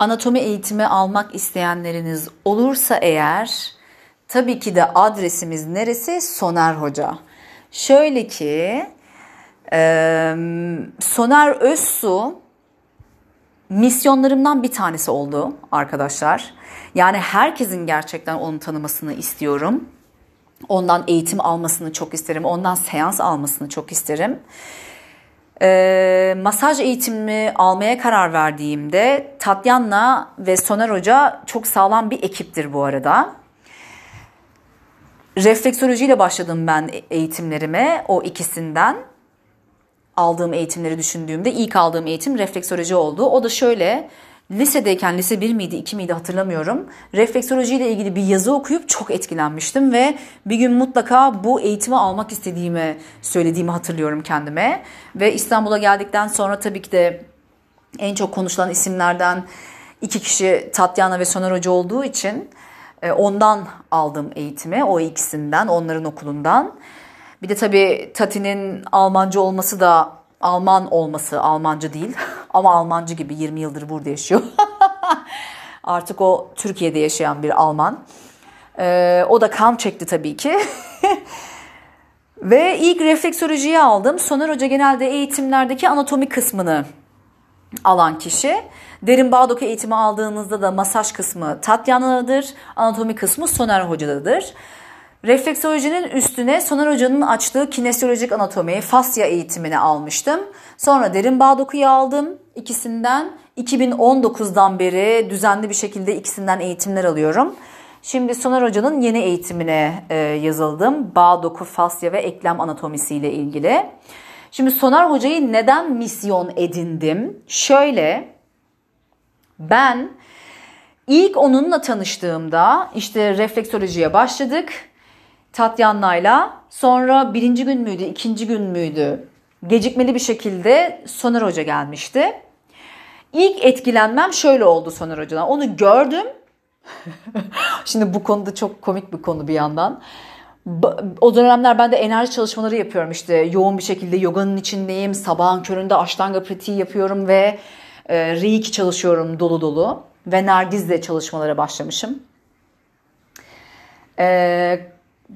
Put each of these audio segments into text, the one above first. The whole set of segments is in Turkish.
Anatomi eğitimi almak isteyenleriniz olursa eğer tabii ki de adresimiz neresi? Soner Hoca. Şöyle ki e, Soner Özsu misyonlarımdan bir tanesi oldu arkadaşlar. Yani herkesin gerçekten onu tanımasını istiyorum. Ondan eğitim almasını çok isterim. Ondan seans almasını çok isterim. E, masaj eğitimimi almaya karar verdiğimde Tatyana ve Soner Hoca çok sağlam bir ekiptir bu arada. Refleksolojiyle başladım ben eğitimlerime o ikisinden. Aldığım eğitimleri düşündüğümde ilk aldığım eğitim refleksoloji oldu. O da şöyle lisedeyken lise 1 miydi 2 miydi hatırlamıyorum. Refleksoloji ile ilgili bir yazı okuyup çok etkilenmiştim ve bir gün mutlaka bu eğitimi almak istediğimi söylediğimi hatırlıyorum kendime. Ve İstanbul'a geldikten sonra tabii ki de en çok konuşulan isimlerden iki kişi Tatyana ve Soner Hoca olduğu için e, ondan aldım eğitimi o ikisinden onların okulundan. Bir de tabii Tati'nin Almanca olması da Alman olması, Almanca değil ama Almancı gibi 20 yıldır burada yaşıyor. Artık o Türkiye'de yaşayan bir Alman. Ee, o da kan çekti tabii ki. Ve ilk refleksolojiyi aldım. Soner Hoca genelde eğitimlerdeki anatomi kısmını alan kişi. Derin Bağdoku eğitimi aldığınızda da masaj kısmı Tatyana'dadır, anatomi kısmı Soner Hoca'dadır. Refleksolojinin üstüne Soner Hoca'nın açtığı kinesyolojik anatomi, fasya eğitimini almıştım. Sonra derin bağ dokuyu aldım ikisinden. 2019'dan beri düzenli bir şekilde ikisinden eğitimler alıyorum. Şimdi Soner Hoca'nın yeni eğitimine e, yazıldım. Bağ doku, fasya ve eklem anatomisi ile ilgili. Şimdi Soner Hoca'yı neden misyon edindim? Şöyle, ben ilk onunla tanıştığımda işte refleksolojiye başladık. Tatyana'yla. Sonra birinci gün müydü, ikinci gün müydü? Gecikmeli bir şekilde Soner Hoca gelmişti. İlk etkilenmem şöyle oldu Soner Hoca'dan. Onu gördüm. Şimdi bu konuda çok komik bir konu bir yandan. O dönemler ben de enerji çalışmaları yapıyorum işte yoğun bir şekilde yoganın içindeyim. Sabahın köründe aştanga pratiği yapıyorum ve e, reiki çalışıyorum dolu dolu. Ve Nergiz'le çalışmalara başlamışım. E,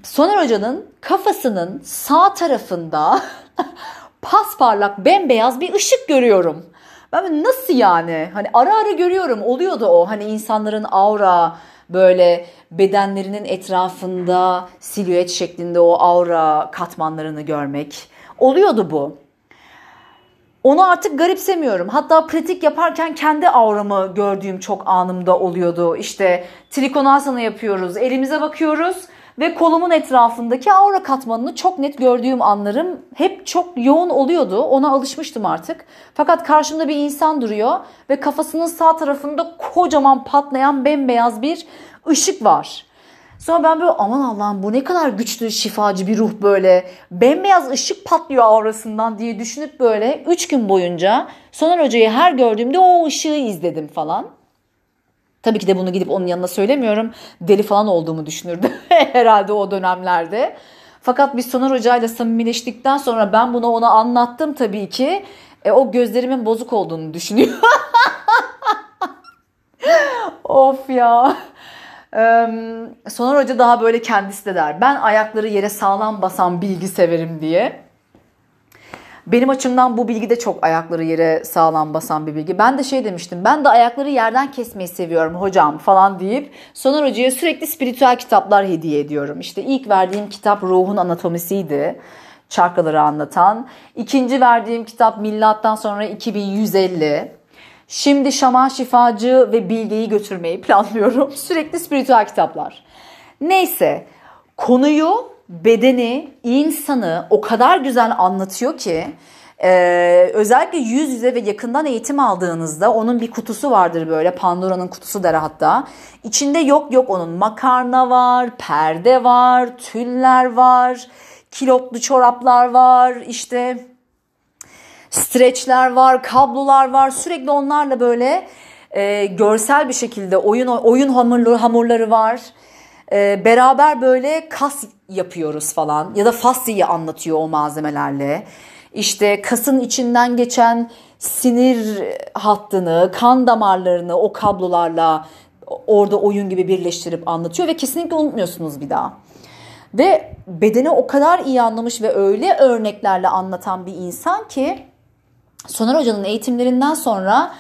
Soner Hoca'nın kafasının sağ tarafında pasparlak bembeyaz bir ışık görüyorum. Ben nasıl yani? Hani ara ara görüyorum. Oluyordu o. Hani insanların aura böyle bedenlerinin etrafında silüet şeklinde o aura katmanlarını görmek. Oluyordu bu. Onu artık garipsemiyorum. Hatta pratik yaparken kendi auramı gördüğüm çok anımda oluyordu. İşte trikonasana yapıyoruz. Elimize bakıyoruz ve kolumun etrafındaki aura katmanını çok net gördüğüm anlarım hep çok yoğun oluyordu. Ona alışmıştım artık. Fakat karşımda bir insan duruyor ve kafasının sağ tarafında kocaman patlayan bembeyaz bir ışık var. Sonra ben böyle aman Allah'ım bu ne kadar güçlü şifacı bir ruh böyle. Bembeyaz ışık patlıyor aurasından diye düşünüp böyle 3 gün boyunca Soner Hoca'yı her gördüğümde o ışığı izledim falan. Tabii ki de bunu gidip onun yanına söylemiyorum. Deli falan olduğumu düşünürdü herhalde o dönemlerde. Fakat biz Soner Hoca ile samimileştikten sonra ben bunu ona anlattım tabii ki. E, o gözlerimin bozuk olduğunu düşünüyor. of ya. Ee, Soner Hoca daha böyle kendisi de der. Ben ayakları yere sağlam basan bilgi severim diye. Benim açımdan bu bilgi de çok ayakları yere sağlam basan bir bilgi. Ben de şey demiştim. Ben de ayakları yerden kesmeyi seviyorum hocam falan deyip Soner Hoca'ya sürekli spiritüel kitaplar hediye ediyorum. İşte ilk verdiğim kitap Ruhun Anatomisiydi. Çakraları anlatan. İkinci verdiğim kitap Millattan sonra 2150. Şimdi şaman şifacı ve bilgeyi götürmeyi planlıyorum. Sürekli spiritüel kitaplar. Neyse konuyu bedeni, insanı o kadar güzel anlatıyor ki ee, özellikle yüz yüze ve yakından eğitim aldığınızda onun bir kutusu vardır böyle Pandora'nın kutusu der hatta. İçinde yok yok onun makarna var, perde var, tüller var, kilotlu çoraplar var, işte streçler var, kablolar var. Sürekli onlarla böyle e, görsel bir şekilde oyun oyun hamurları, hamurları var. E, beraber böyle kas yapıyoruz falan ya da fasıyı anlatıyor o malzemelerle. işte kasın içinden geçen sinir hattını, kan damarlarını o kablolarla orada oyun gibi birleştirip anlatıyor ve kesinlikle unutmuyorsunuz bir daha. Ve bedeni o kadar iyi anlamış ve öyle örneklerle anlatan bir insan ki Soner Hoca'nın eğitimlerinden sonra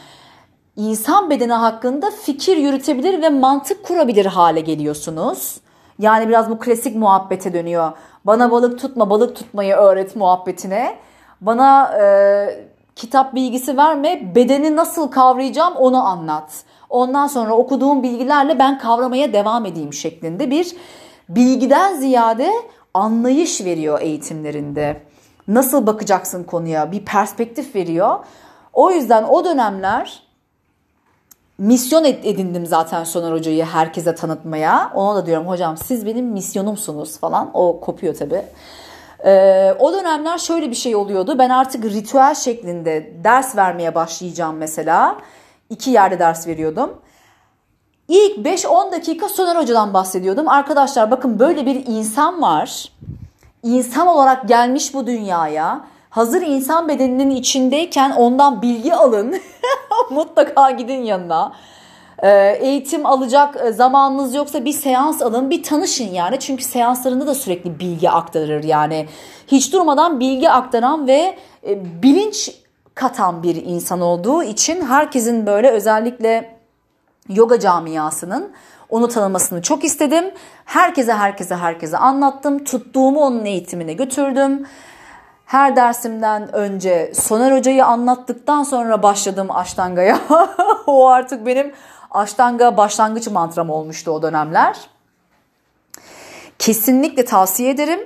insan bedeni hakkında fikir yürütebilir ve mantık kurabilir hale geliyorsunuz. Yani biraz bu klasik muhabbete dönüyor. Bana balık tutma, balık tutmayı öğret muhabbetine. Bana e, kitap bilgisi verme, bedeni nasıl kavrayacağım onu anlat. Ondan sonra okuduğum bilgilerle ben kavramaya devam edeyim şeklinde bir bilgiden ziyade anlayış veriyor eğitimlerinde. Nasıl bakacaksın konuya bir perspektif veriyor. O yüzden o dönemler misyon edindim zaten Soner Hoca'yı herkese tanıtmaya. Ona da diyorum hocam siz benim misyonumsunuz falan. O kopuyor tabii. Ee, o dönemler şöyle bir şey oluyordu. Ben artık ritüel şeklinde ders vermeye başlayacağım mesela. İki yerde ders veriyordum. İlk 5-10 dakika Soner Hoca'dan bahsediyordum. Arkadaşlar bakın böyle bir insan var. İnsan olarak gelmiş bu dünyaya. Hazır insan bedeninin içindeyken ondan bilgi alın. Mutlaka gidin yanına. Ee, eğitim alacak e, zamanınız yoksa bir seans alın, bir tanışın yani. Çünkü seanslarında da sürekli bilgi aktarır yani. Hiç durmadan bilgi aktaran ve e, bilinç katan bir insan olduğu için herkesin böyle özellikle yoga camiasının onu tanımasını çok istedim. Herkese herkese herkese anlattım. Tuttuğumu onun eğitimine götürdüm. Her dersimden önce Soner Hoca'yı anlattıktan sonra başladım Aştanga'ya. o artık benim Aştanga başlangıç mantram olmuştu o dönemler. Kesinlikle tavsiye ederim.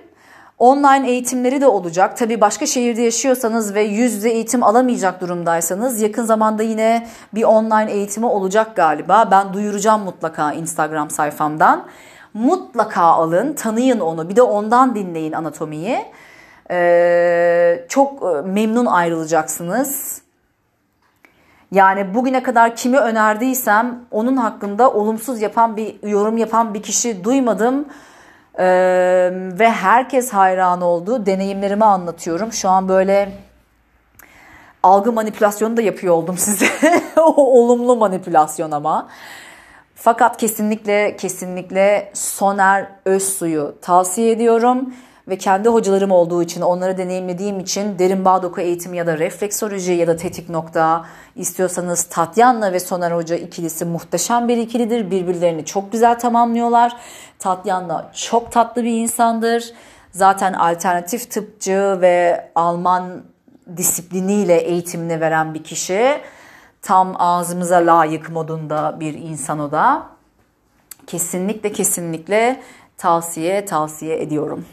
Online eğitimleri de olacak. Tabii başka şehirde yaşıyorsanız ve yüz eğitim alamayacak durumdaysanız yakın zamanda yine bir online eğitimi olacak galiba. Ben duyuracağım mutlaka Instagram sayfamdan. Mutlaka alın, tanıyın onu. Bir de ondan dinleyin anatomiyi. Ee, çok e, memnun ayrılacaksınız. Yani bugüne kadar kimi önerdiysem onun hakkında olumsuz yapan bir yorum yapan bir kişi duymadım. Ee, ve herkes hayran oldu. Deneyimlerimi anlatıyorum. Şu an böyle algı manipülasyonu da yapıyor oldum size. olumlu manipülasyon ama. Fakat kesinlikle kesinlikle Soner Özsu'yu tavsiye ediyorum ve kendi hocalarım olduğu için, onları deneyimlediğim için derin bağ doku eğitimi ya da refleksoloji ya da tetik nokta istiyorsanız Tatyana ve Soner Hoca ikilisi muhteşem bir ikilidir. Birbirlerini çok güzel tamamlıyorlar. Tatyana çok tatlı bir insandır. Zaten alternatif tıpçı ve Alman disipliniyle eğitimini veren bir kişi. Tam ağzımıza layık modunda bir insan o da. Kesinlikle kesinlikle tavsiye tavsiye ediyorum.